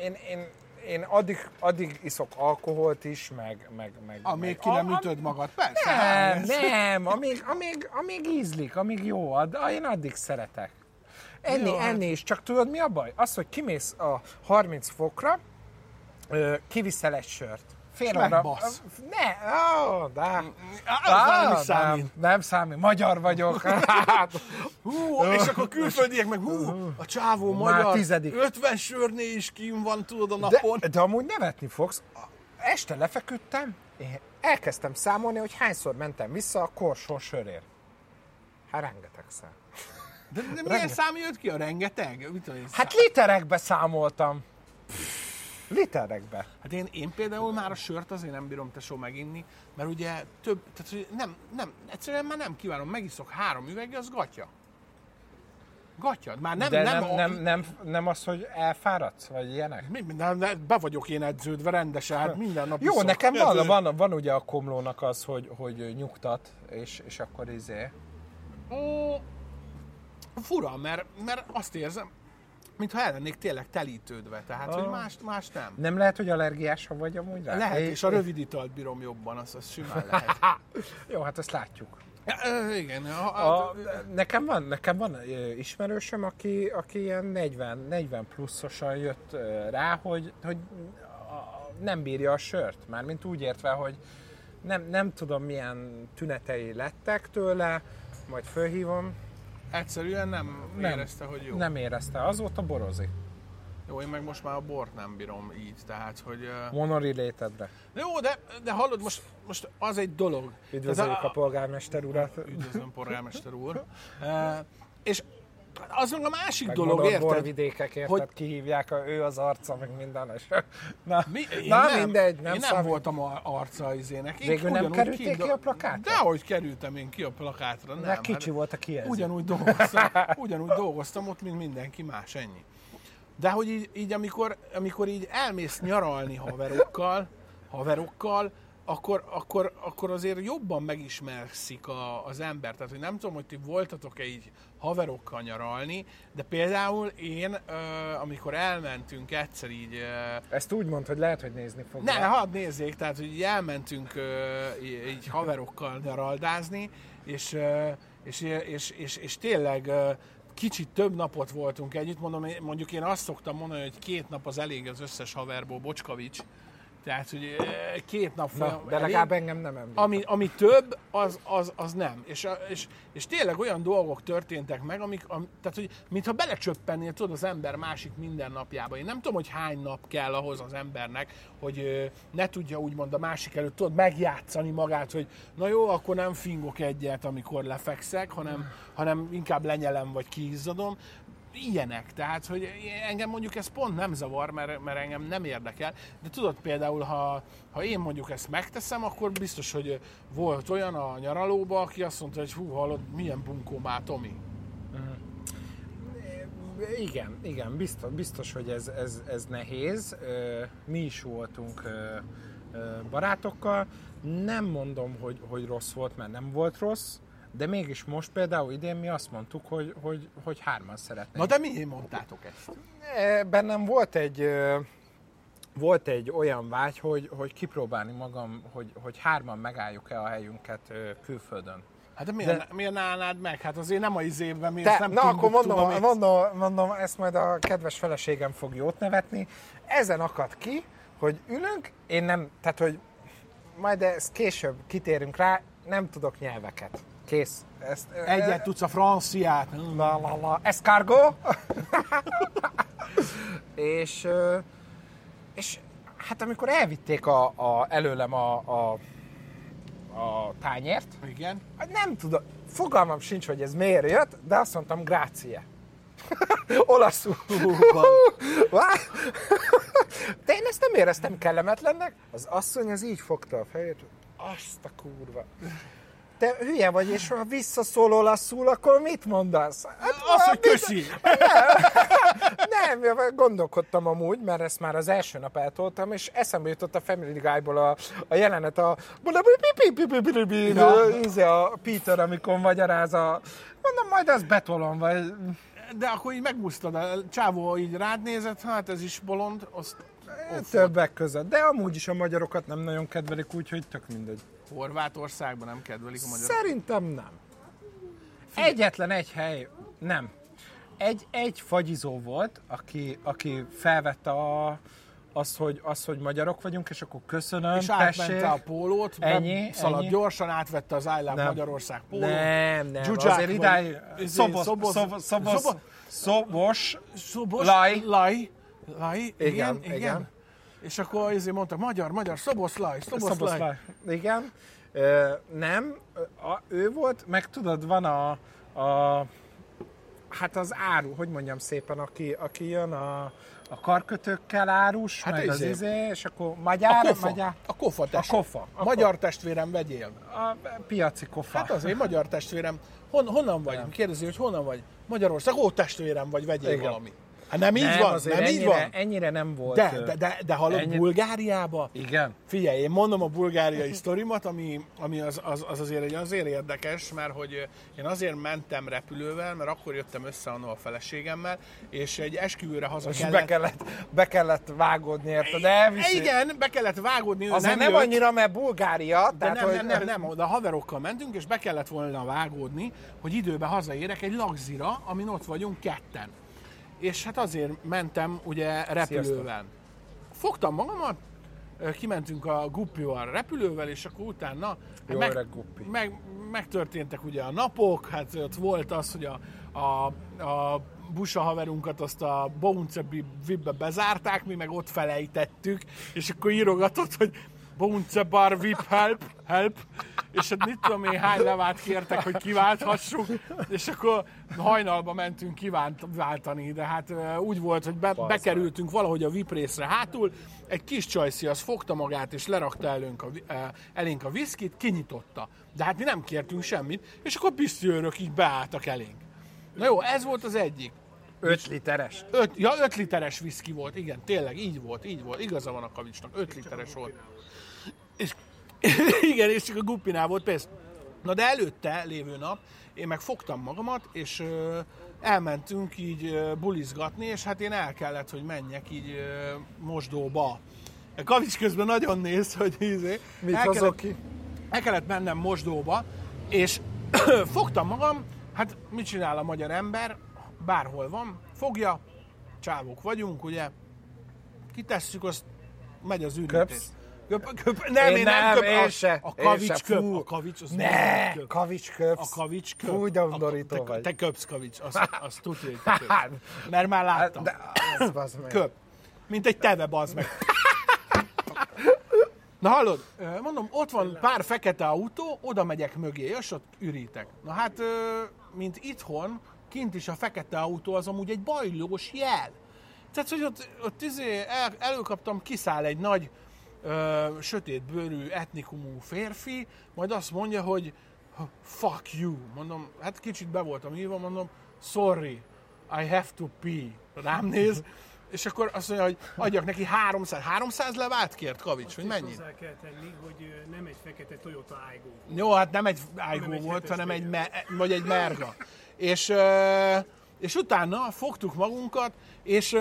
Én, én, én addig, addig iszok alkoholt is, meg... meg, meg Amíg meg, ki nem a- ütöd magad, persze. Nem, hát ez- nem, amíg, amíg, amíg ízlik, amíg jó, ad, én addig szeretek. Enni, Jó, hát- enni is, csak tudod mi a baj? Az, hogy kimész a 30 fokra, kiviszel egy sört. Fél És megbasz. Ne, ó, de... Á, már nem számít. Nem, számít, magyar vagyok. Hát, Hú, és akkor külföldiek meg, hú, a csávó Már magyar, tizedik. 50 sörnél is kim van, tudod, a de, napon. de amúgy nevetni fogsz. Este lefeküdtem, én elkezdtem számolni, hogy hányszor mentem vissza a korson sörért. Hát rengetegszer. De, de milyen szám jött ki a rengeteg? Mit Hát literekbe számoltam. Literekbe. Hát én, én például már a sört azért nem bírom tesó meginni, mert ugye több, tehát hogy nem, nem, egyszerűen már nem kívánom, megiszok három üveg, az gatya. Gatya, már nem, De nem, nem, nem, nem, nem az, hogy elfáradsz, vagy ilyenek? Mi, nem, nem, be vagyok én edződve rendesen, hát minden nap Jó, iszok. nekem van, van, van ugye a komlónak az, hogy, hogy nyugtat, és, és akkor izé. Ó, fura, mert, mert azt érzem, mintha el lennék tényleg telítődve, tehát, hogy Ah. más, más nem. Nem lehet, hogy allergiás vagy amúgy rá? Lehet, É- és a rövid italt bírom jobban, az, az simán lehet. Jó, hát ezt látjuk. Ja, igen, a, A, a, nekem van, nekem van ismerősöm, aki, aki ilyen 40, 40 pluszosan jött rá, hogy, hogy nem bírja a sört. Mármint úgy értve, hogy nem, nem tudom milyen tünetei lettek tőle, majd fölhívom, egyszerűen nem, Nem. érezte, hogy jó. nem érezte, azóta borozik. Jó, én meg most már a bort nem bírom így, tehát, hogy... ö, Monori létedre. Jó, de, de hallod, most, most az egy dolog. Üdvözöljük Tehát a polgármester urat. Üdvözlöm, polgármester úr. Uh, és az meg a másik Meg dolog, érted? borvidékek, érted? Hogy-. Kihívják, a, ő az arca, meg minden. És... Na, Mi, na nem, mindegy, nem Én nem számít. voltam a arca izének. Én Végül nem kerültél kint- ki a plakátra? Dehogy kerültem én ki a plakátra, nem. De kicsi volt a kijelző. Ugyanúgy dolgoztam, ugyanúgy dolgoztam ott, mint mindenki más, ennyi. De hogy így, így amikor, amikor így elmész nyaralni haverokkal, haverokkal, akkor, akkor, akkor azért jobban megismerszik a, az ember. Tehát, hogy nem tudom, hogy ti voltatok-e így haverokkal nyaralni, de például én, ö, amikor elmentünk egyszer így ö, Ezt úgy mond, hogy lehet, hogy nézni fog. ne, hadd nézzék, tehát hogy így elmentünk ö, így haverokkal nyaraldázni, és, ö, és, és, és, és tényleg ö, kicsit több napot voltunk együtt, mondom, mondjuk én azt szoktam mondani, hogy két nap az elég az összes haverból, Bocskavics, tehát, hogy két nap Na, de elég. legalább engem nem említ. Ami, ami több, az, az, az nem. És, és, és tényleg olyan dolgok történtek meg, amik, am, tehát, hogy mintha belecsöppennél, tudod, az ember másik mindennapjába. Én nem tudom, hogy hány nap kell ahhoz az embernek, hogy ne tudja úgymond a másik előtt, tudod, megjátszani magát, hogy na jó, akkor nem fingok egyet, amikor lefekszek, hanem, hanem inkább lenyelem, vagy kiizzadom ilyenek, tehát hogy engem mondjuk ez pont nem zavar, mert, mert engem nem érdekel, de tudod például, ha, ha én mondjuk ezt megteszem, akkor biztos, hogy volt olyan a nyaralóba, aki azt mondta, hogy hú, hallod, milyen bunkó már Tomi. igen, igen, biztos, biztos hogy ez, ez, ez nehéz. Mi is voltunk barátokkal. Nem mondom, hogy, hogy rossz volt, mert nem volt rossz, de mégis most például idén mi azt mondtuk, hogy, hogy, hogy hárman szeretnénk. Na de miért mondtátok ezt? E, Bennem volt egy, volt egy olyan vágy, hogy, hogy kipróbálni magam, hogy, hogy hárman megálljuk-e a helyünket külföldön. Hát de miért, de... miért állnád meg? Hát azért nem a izében, miért Te, nem na akkor mondom, mész. mondom, mondom, ezt majd a kedves feleségem fog jót nevetni. Ezen akad ki, hogy ülünk, én nem, tehát hogy majd ezt később kitérünk rá, nem tudok nyelveket. Kész. Ezt, Egyet tudsz a franciát. La, la, la. Escargot. és, és hát amikor elvitték a, a, előlem a, a, a tányért, Igen. Hát nem tudom, fogalmam sincs, hogy ez miért jött, de azt mondtam, grazie. Olaszul. De én ezt nem éreztem kellemetlennek. Az asszony az így fogta a fejét, azt a kurva. Te hülye vagy, és ha visszaszól olaszul, akkor mit mondasz? Hát, Az, hogy köszi. Nem, gondolkodtam amúgy, mert ezt már az első nap eltoltam, és eszembe jutott a Family Guy-ból a, a jelenet a a Peter, amikor magyaráz a... Mondom, majd azt betolom, vagy... De akkor így megbusztad, a csávó így rád nézett, hát ez is bolond, azt Többek között. De amúgy is a magyarokat nem nagyon kedvelik, úgyhogy tök mindegy. Horvátországban nem kedvelik a magyarok. Szerintem nem. Egyetlen egy hely, nem. Egy, egy fagyizó volt, aki, aki felvette a, azt, hogy, azt, hogy magyarok vagyunk, és akkor köszönöm, És tessék. átmente a pólót, Ennyi, szaladt ennyi. gyorsan, átvette az I Love Nem. Magyarország pólót. Nem, nem, Dzsuzsák azért idáig izé, szobos, szobos, szobos, szobo- szobos, Szobos, Laj. Laj. Laj. Igen, Igen, igen. igen. És akkor ezért mondta, magyar, magyar, szoboszlaj, szoboszlaj. Szoboszlaj. Igen. Ö, nem, a, ő volt, meg tudod, van a, a hát az áru, hogy mondjam szépen, aki, aki jön a, a karkötőkkel árus, Hát meg az izé. izé, és akkor A magyar, kofa, magyar, a kofa test. A kofa, a Magyar testvérem, vegyél. a piaci kofa. Hát azért, magyar testvérem. Hon, honnan vagy? Kérdezi, hogy honnan vagy? Magyarország. Ó, testvérem vagy, vegyél Igen. valami. Hát nem így nem, van, nem ennyire, így van. ennyire nem volt. De, de, de, de hallod, ennyi- Bulgáriába? Igen. Figyelj, én mondom a bulgáriai sztorimat, ami, ami az, az, az azért, egy azért érdekes, mert hogy én azért mentem repülővel, mert akkor jöttem össze annól a feleségemmel, és egy esküvőre haza És kellett... be kellett, be kellett vágódni, érted? De elviszi. Igen, be kellett vágódni, ő Azért nem, jött. annyira, mert Bulgária, De tehát nem, hogy... nem, nem, nem, de a haverokkal mentünk, és be kellett volna vágódni, hogy időben hazaérek egy lagzira, amin ott vagyunk ketten. És hát azért mentem ugye repülővel. Fogtam magamat, kimentünk a Guppival repülővel, és akkor utána hát meg, öreg meg, megtörténtek ugye a napok, hát ott volt az, hogy a, a, a busa haverunkat azt a Bounce vibbe bezárták, mi meg ott felejtettük, és akkor írogatott, hogy Bounce bar vip help, help, és hát mit tudom én, hány levát kértek, hogy kiválthassuk, és akkor hajnalba mentünk kiváltani, de hát úgy volt, hogy be, bekerültünk valahogy a VIP részre hátul, egy kis csajszi az fogta magát, és lerakta előnk a, elénk a viszkit, kinyitotta. De hát mi nem kértünk semmit, és akkor pisztőrök így beálltak elénk. Na jó, ez volt az egyik. 5 literes. Öt, ja, 5 literes viszki volt, igen, tényleg, így volt, így volt. Igaza van a kavicsnak, 5 literes volt. És, igen, és csak a guppinál volt pénz. Na de előtte lévő nap én meg fogtam magamat, és ö, elmentünk így ö, bulizgatni, és hát én el kellett, hogy menjek így ö, mosdóba. A kavics közben nagyon néz, hogy ízé. Mit el kellett, ki? el kellett mennem mosdóba, és fogtam magam, hát mit csinál a magyar ember, bárhol van, fogja, csávók vagyunk, ugye, kitesszük, azt megy az ürítés. Köpsz? Köp, köp, nem, én, Én nem, köp, én a, se, a kavics köp, a kavics, az Ne, köp. kavics köpsz. A kavics köp. Fúj, de undorító te, vagy. te köpsz kavics, azt, azt tudja, hogy te köpsz. Mert már láttam. De az, meg. Köp. Mint egy teve, bazd meg. Na hallod, mondom, ott van pár fekete autó, oda megyek mögé, és ott ürítek. Na hát, mint itthon, kint is a fekete autó az amúgy egy bajlós jel. Tehát, hogy ott, ott izé el, előkaptam, kiszáll egy nagy, ö, sötétbőrű, etnikumú férfi, majd azt mondja, hogy fuck you. Mondom, hát kicsit be voltam írva, mondom, sorry. I have to pee. Rám néz, és akkor azt mondja, hogy adjak neki 300, 300 levát kért Kavics, hogy Azt is mennyi? Hozzá kell tenni, hogy nem egy fekete Toyota Aygo. Jó, hát nem egy Aygo egy volt, hetes hanem egy, me, vagy egy Merga. És, és utána fogtuk magunkat, és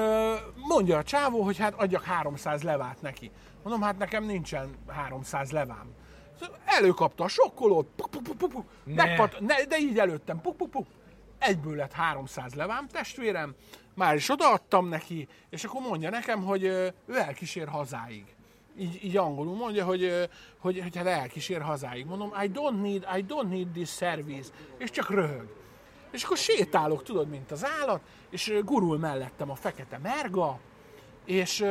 mondja a csávó, hogy hát adjak 300 levát neki. Mondom, hát nekem nincsen 300 levám. Előkapta a sokkolót, puk, puk, puk, puk, puk, megpat, ne, de így előttem, puk, puk, puk. Egyből lett 300 levám, testvérem, már is odaadtam neki, és akkor mondja nekem, hogy ő elkísér hazáig így, így angolul mondja, hogy, hogy, hogy hát elkísér hazáig. Mondom, I don't need, I don't need this service. És csak röhög. És akkor sétálok, tudod, mint az állat, és gurul mellettem a fekete merga, és,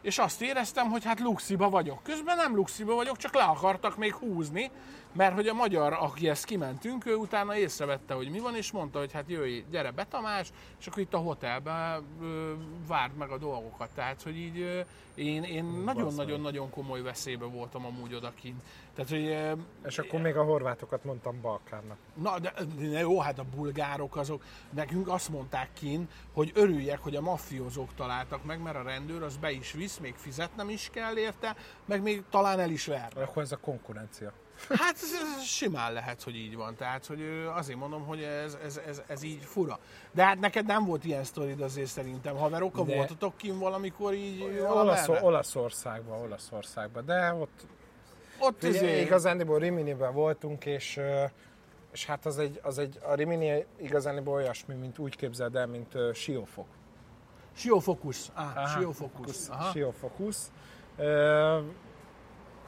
és azt éreztem, hogy hát luxiba vagyok. Közben nem luxiba vagyok, csak le akartak még húzni, mert hogy a magyar, aki ezt kimentünk, ő utána észrevette, hogy mi van, és mondta, hogy hát jöjj, gyere be Tamás, és akkor itt a hotelben ö, várd meg a dolgokat. Tehát, hogy így ö, én, én nagyon-nagyon-nagyon komoly veszélybe voltam amúgy odakint. Tehát, hogy ö, És akkor még a horvátokat mondtam Balkánnak. Na, de, de jó, hát a bulgárok azok, nekünk azt mondták kin, hogy örüljek, hogy a maffiózók találtak meg, mert a rendőr az be is visz, még fizetnem is kell érte, meg még talán el is ver. Akkor ez a konkurencia. Hát ez, ez simán lehet, hogy így van. Tehát, hogy azért mondom, hogy ez, ez, ez, ez így fura. De hát neked nem volt ilyen sztorid azért szerintem. Haverokkal De- voltatok kim valamikor így Olasz? Olaszországban, Olaszországban, de ott Ott izé, igazániból Riminiben voltunk, és, és hát az egy, az egy, a Rimini igazániból olyasmi, mint úgy képzeld el, mint uh, Siófok. Siófokusz. Ah, Siófokusz. Aha. Siófokusz. Ö,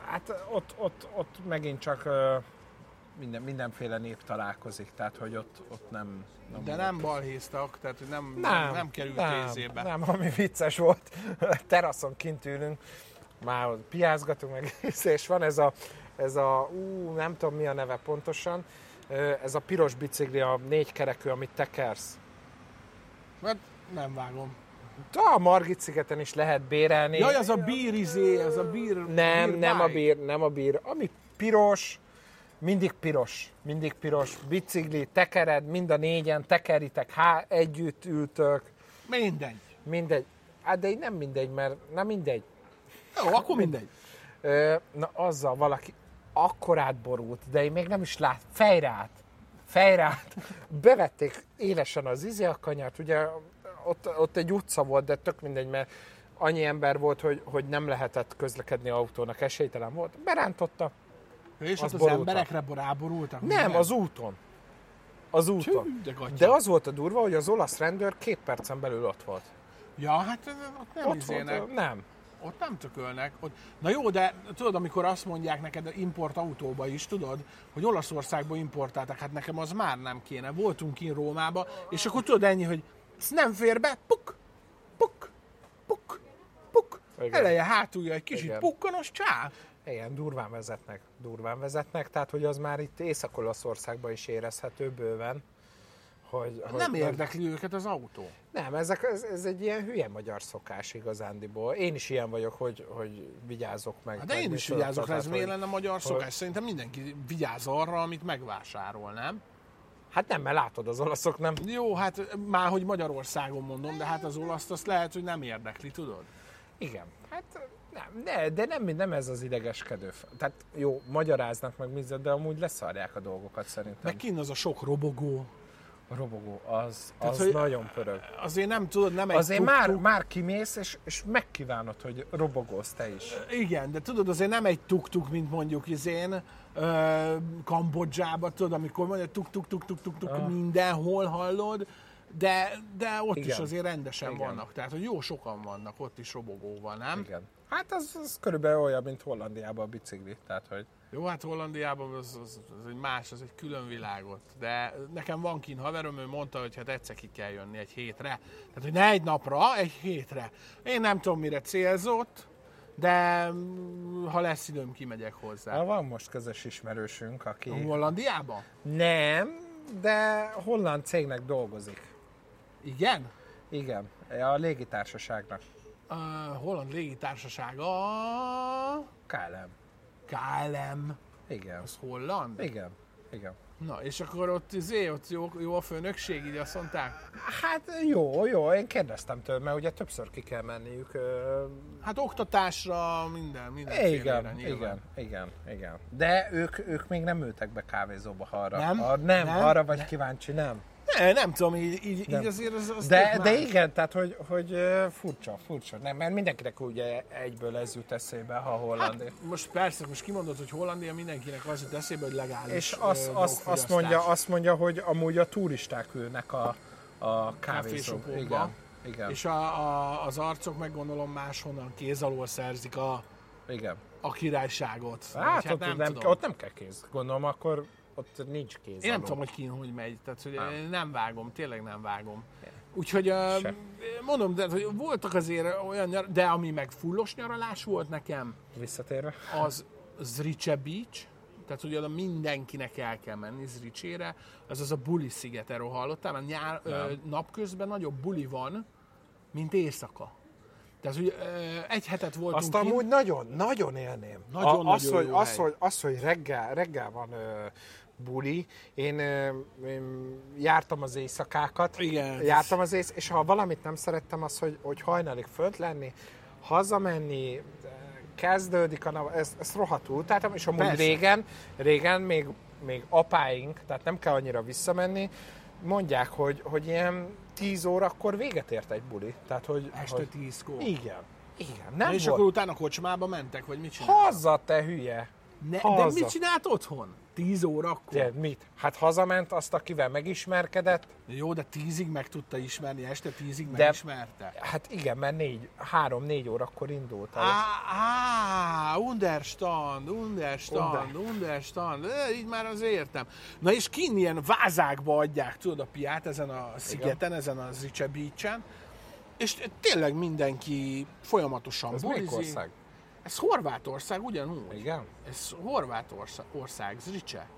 hát ott, ott, ott megint csak ö, minden, mindenféle nép találkozik, tehát hogy ott, ott nem... nem De nem balhéztak, tehát hogy nem, nem, nem, nem került nem, ézébe. Nem, ami vicces volt, teraszon kint ülünk, már piázgatunk meg, és van ez a, ez a, ú, nem tudom mi a neve pontosan, ez a piros bicikli, a négy kerekű, amit tekersz. Hát nem vágom. A Margit szigeten is lehet bérelni. Jaj, az a bír izé, az a bír... Nem, bír nem a bike. bír, nem a bír. Ami piros, mindig piros, mindig piros. Bicikli, tekered, mind a négyen, tekeritek, há, együtt ültök, Mindegy. mindegy. Hát de így nem mindegy, mert nem mindegy. Jó, akkor mindegy. Ö, na azzal valaki akkorát borult, de én még nem is lát, fejre át, fejre át. Bevették élesen az izé a kanyart, ugye ott, ott egy utca volt, de tök mindegy, mert annyi ember volt, hogy, hogy nem lehetett közlekedni autónak, esélytelen volt. Berántotta. És Az ott az borultak. emberekre ráborultak? Nem, az úton. Az úton. Tű, de gatya. De az volt a durva, hogy az olasz rendőr két percen belül ott volt. Ja, hát ott nem Ott izének. volt, nem. Ott nem tökölnek. Ott... Na jó, de tudod, amikor azt mondják neked import autóba is, tudod, hogy Olaszországból importáltak, hát nekem az már nem kéne. Voltunk kint Rómába, és akkor tudod ennyi, hogy nem fér be, puk, puk, puk, puk. Igen. Eleje, hátulja egy kicsit Igen. pukkanos, csá. Igen, durván vezetnek, durván vezetnek, tehát hogy az már itt Észak-Olaszországban is érezhető bőven, hogy, hogy Nem érdekli őket az autó. Nem, ezek, ez, ez egy ilyen hülye magyar szokás igazándiból. Én is ilyen vagyok, hogy, hogy vigyázok meg. Hát de meg én is vigyázok ez miért hogy- lenne magyar szokás? Szerintem mindenki vigyáz arra, amit megvásárol, nem? Hát nem, mert látod, az olaszok nem. Jó, hát már hogy Magyarországon mondom, de hát az olaszt azt lehet, hogy nem érdekli, tudod? Igen, hát nem, de, de nem, nem ez az idegeskedő. Tehát jó, magyaráznak meg mindent, de amúgy leszarják a dolgokat szerintem. Meg kinn az a sok robogó. A robogó, az, Tehát, az hogy- nagyon pörög. Azért nem tudod, nem egy Azért már, tuk-tuk. már kimész, és, és megkívánod, hogy robogózz te is. Igen, de tudod, azért nem egy tuk-tuk, mint mondjuk izén ö, Kambodzsába, tudod, amikor mondja tuk-tuk-tuk-tuk-tuk Ah. mindenhol hallod, de, de ott Igen. is azért rendesen Igen. vannak. Tehát, hogy jó sokan vannak ott is robogóval, nem? Igen. Hát az, az körülbelül olyan, mint Hollandiában a bicikli. Tehát, hogy Jó, hát Hollandiában az, az, az egy más, az egy külön világot. De nekem van kint haverom, ő mondta, hogy hát egyszer ki kell jönni egy hétre. Tehát, hogy ne egy napra, egy hétre. Én nem tudom, mire célzott, de mm, ha lesz időm, kimegyek hozzá. Na, van most közös ismerősünk, aki... Hollandiában? Nem, de holland cégnek dolgozik. Igen? Igen, a légitársaságnak. A Holland légitársasága KLM. KLM. Igen. Az holland? Igen. Igen. Na, és akkor ott, izé, ott jó, jó a főnökség, így azt mondták? Hát jó, jó, én kérdeztem tőle, mert ugye többször ki kell menniük. Hát oktatásra, minden, minden Igen, igen, igen, igen. De ők, ők még nem ültek be kávézóba arra. Nem? Ar, nem, Nem? arra vagy kíváncsi, nem. Ne, nem tudom, így, így, Nem. így azért az, az De, de igen, tehát hogy, hogy furcsa, furcsa. Nem, mert mindenkinek ugye egyből ez jut eszébe, ha hollandi. Hát, most persze, most kimondod, hogy Hollandia mindenkinek az jut eszébe, hogy legális És azt, azt, azt, mondja, azt mondja, hogy amúgy a turisták ülnek a, a kávézók. Kávéshopokba. Igen, igen, És a, a, az arcok meg gondolom máshonnan kéz alól szerzik a, igen. a királyságot. Hát, Vagy ott, nem, nem, ott nem kell kéz. Gondolom, akkor ott nincs kéz. Én nem tudom, hogy ki hogy megy, tehát hogy Nem. nem. nem vágom, tényleg nem vágom. Úgyhogy uh, Se. mondom, de, hogy voltak azért olyan nyar, de ami meg fullos nyaralás volt nekem, Visszatérve. az Zrice Beach, tehát hogy oda mindenkinek el kell menni Zricsére, az az a buli sziget, erről hallottál, mert nyár, ö, napközben nagyobb buli van, mint éjszaka. Tehát, hogy egy hetet voltunk Azt kint. amúgy nagyon, nagyon élném. Nagyon-nagyon az, hogy, jó az, hely. hogy, az, hogy reggel, reggel van ö, buli, én, én jártam az éjszakákat, Igen. jártam az éjsz, és ha valamit nem szerettem, az, hogy, hogy hajnalig fönt lenni, hazamenni, kezdődik a nap, ezt, ezt rohadtul utáltam, és amúgy Persze. régen, régen még, még apáink, tehát nem kell annyira visszamenni, mondják, hogy, hogy ilyen 10 órakor véget ért egy buli. Tehát, hogy, Este hogy tízkor. igen, igen, Na, nem és volt. akkor utána kocsmába mentek, vagy mit csináltak? Haza, te hülye! Ne, de haza. mit csinált otthon? Tíz órakor? De mit? Hát hazament azt, akivel megismerkedett. Jó, de tízig meg tudta ismerni, este tízig De- megismerte. Hát igen, mert négy, három-négy órakor indult. el. Á, understand, understand, Under. understand, De így már az értem. Na és kint ilyen vázákba adják, tudod, a piát ezen a szigeten, ezen a Zice Beach-en, és tényleg mindenki folyamatosan Ez bulizik. Ez Horvátország ugyanúgy. Igen? Ez Horvátország, ország, Zrice.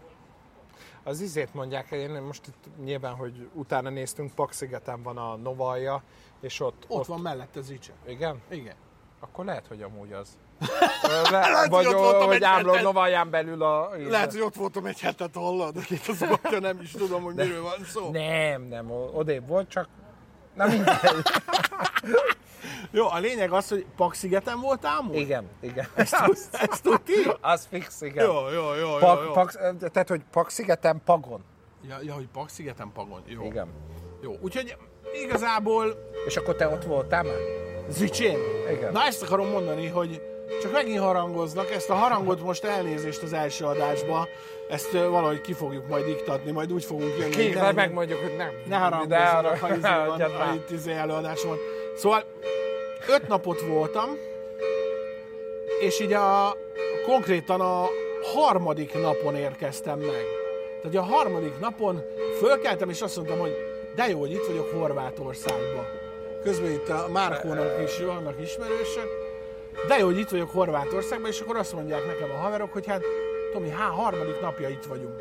Az izét mondják, én most itt nyilván, hogy utána néztünk, Pak-szigeten van a Novalja, és ott, Ott, ott van mellette Zice. Igen? Igen. Akkor lehet, hogy amúgy az. Le, hogy vagy ott voltam hogy egy Ámló. Novalján belül a... Lehet, hogy ott voltam egy hetet, hallod? Az akkor nem is tudom, hogy miről van szó. Nem, nem, odébb volt, csak... Na mindegy. Jó, a lényeg az, hogy Pak-szigeten voltál amúgy? igen, igen. Ezt, ezt tudti? Az fix, igen. Jó, jó, jó, jó, Pak, jó. pak, tehát, hogy Pak-szigeten Pagon. Ja, ja, hogy Pak-szigeten Pagon. Jó. Igen. Jó, úgyhogy igazából És akkor te ott voltál már? Zicsén. Igen. Na ezt akarom mondani, hogy csak megint harangoznak, ezt a harangot most elnézést az első adásba, ezt valahogy ki fogjuk majd iktatni, majd úgy fogunk jönni. Ki, ne- megmondjuk, hogy nem. Ne harangozzanak, ha, izé van, ha itt izé előadásom van. Szóval öt napot voltam, és így a, konkrétan a harmadik napon érkeztem meg. Tehát a harmadik napon fölkeltem, és azt mondtam, hogy de jó, hogy itt vagyok Horvátországban. Közben itt a Márkónak is vannak ismerősök. De jó, hogy itt vagyok Horvátországban, és akkor azt mondják nekem a haverok, hogy hát Tomi, há, harmadik napja itt vagyunk.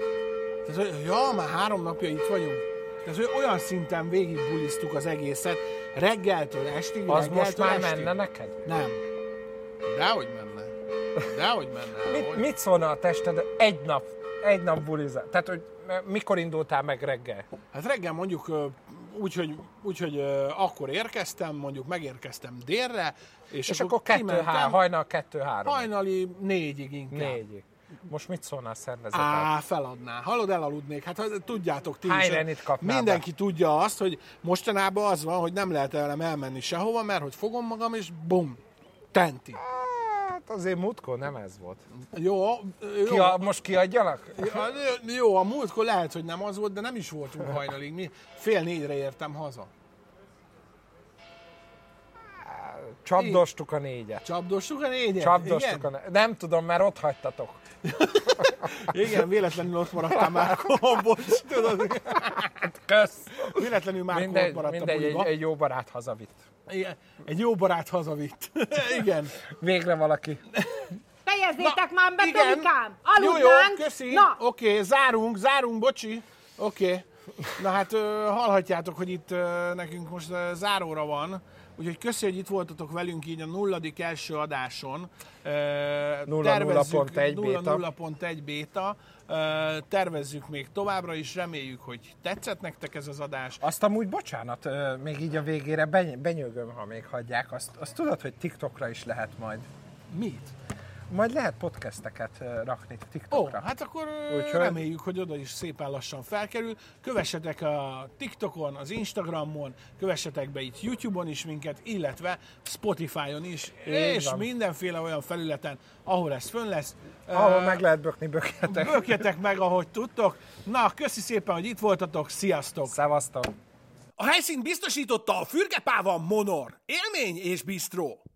Tehát, hogy ja, már három napja itt vagyunk. Tehát, hogy olyan szinten végigbuliztuk az egészet, reggeltől estig, Az reggeltől most már estig. menne neked? Nem. Dehogy menne. Dehogy menne. Mit, Hogy- mit szólna a tested egy nap, egy nap bulizál? Tehát, hogy mikor indultál meg reggel? Hát reggel mondjuk úgy, hogy, úgy, hogy akkor érkeztem, mondjuk megérkeztem délre, és, És akkor kettő, kimentem há, hajnal kettő-három. hajnali négyig inkább. Négyig. Most mit szólnál a szervezetet? Á, feladná. Hallod, elaludnék. Hát tudjátok ti Hány is. Mindenki tudja azt, hogy mostanában az van, hogy nem lehet velem elmenni sehova, mert hogy fogom magam, és bum, tenti. Hát azért múltkor nem ez volt. Jó, jó. Ki a, most kiadjalak? Ja, jó, a múltkor lehet, hogy nem az volt, de nem is voltunk hajnalig. Mi fél négyre értem haza. Csapdostuk a négyet. Csapdostuk a négyet? Csapdostuk Igen? a négyet. Nem tudom, mert ott hagytatok. Igen, véletlenül ott maradtam már. Bocs, tudod? Kösz. Véletlenül már ott Mindegy, maradt a mindegy egy, egy jó barát hazavitt. Igen, egy jó barát hazavitt. Igen. Végre valaki. Fejezzétek már be, igen. Tomikám! Jó, Aludnánk! jó, köszi. Na, Oké, zárunk, zárunk, bocsi. Oké. Na hát hallhatjátok, hogy itt nekünk most záróra van, úgyhogy köszi, hogy itt voltatok velünk így a nulladik első adáson. Ö, 0.1 béta. 0.1 béta. Tervezzük még továbbra is, reméljük, hogy tetszett nektek ez az adás. Azt amúgy, bocsánat, még így a végére beny- benyögöm, ha még hagyják. Azt, azt tudod, hogy TikTokra is lehet majd. Mit? Majd lehet podcasteket rakni Ó, TikTokra. hát akkor Úgyhogy- reméljük, hogy oda is szépen lassan felkerül. Kövessetek a TikTokon, az Instagramon, kövessetek be itt YouTube-on is minket, illetve Spotify-on is, Így és van. mindenféle olyan felületen, ahol ez fönn lesz. Ahol Ö, meg lehet bökni bökjetek. Bökjetek meg, ahogy tudtok. Na, köszi szépen, hogy itt voltatok. Sziasztok! Szevasztok! A helyszínt biztosította a Fürgepáva Monor. Élmény és bistró.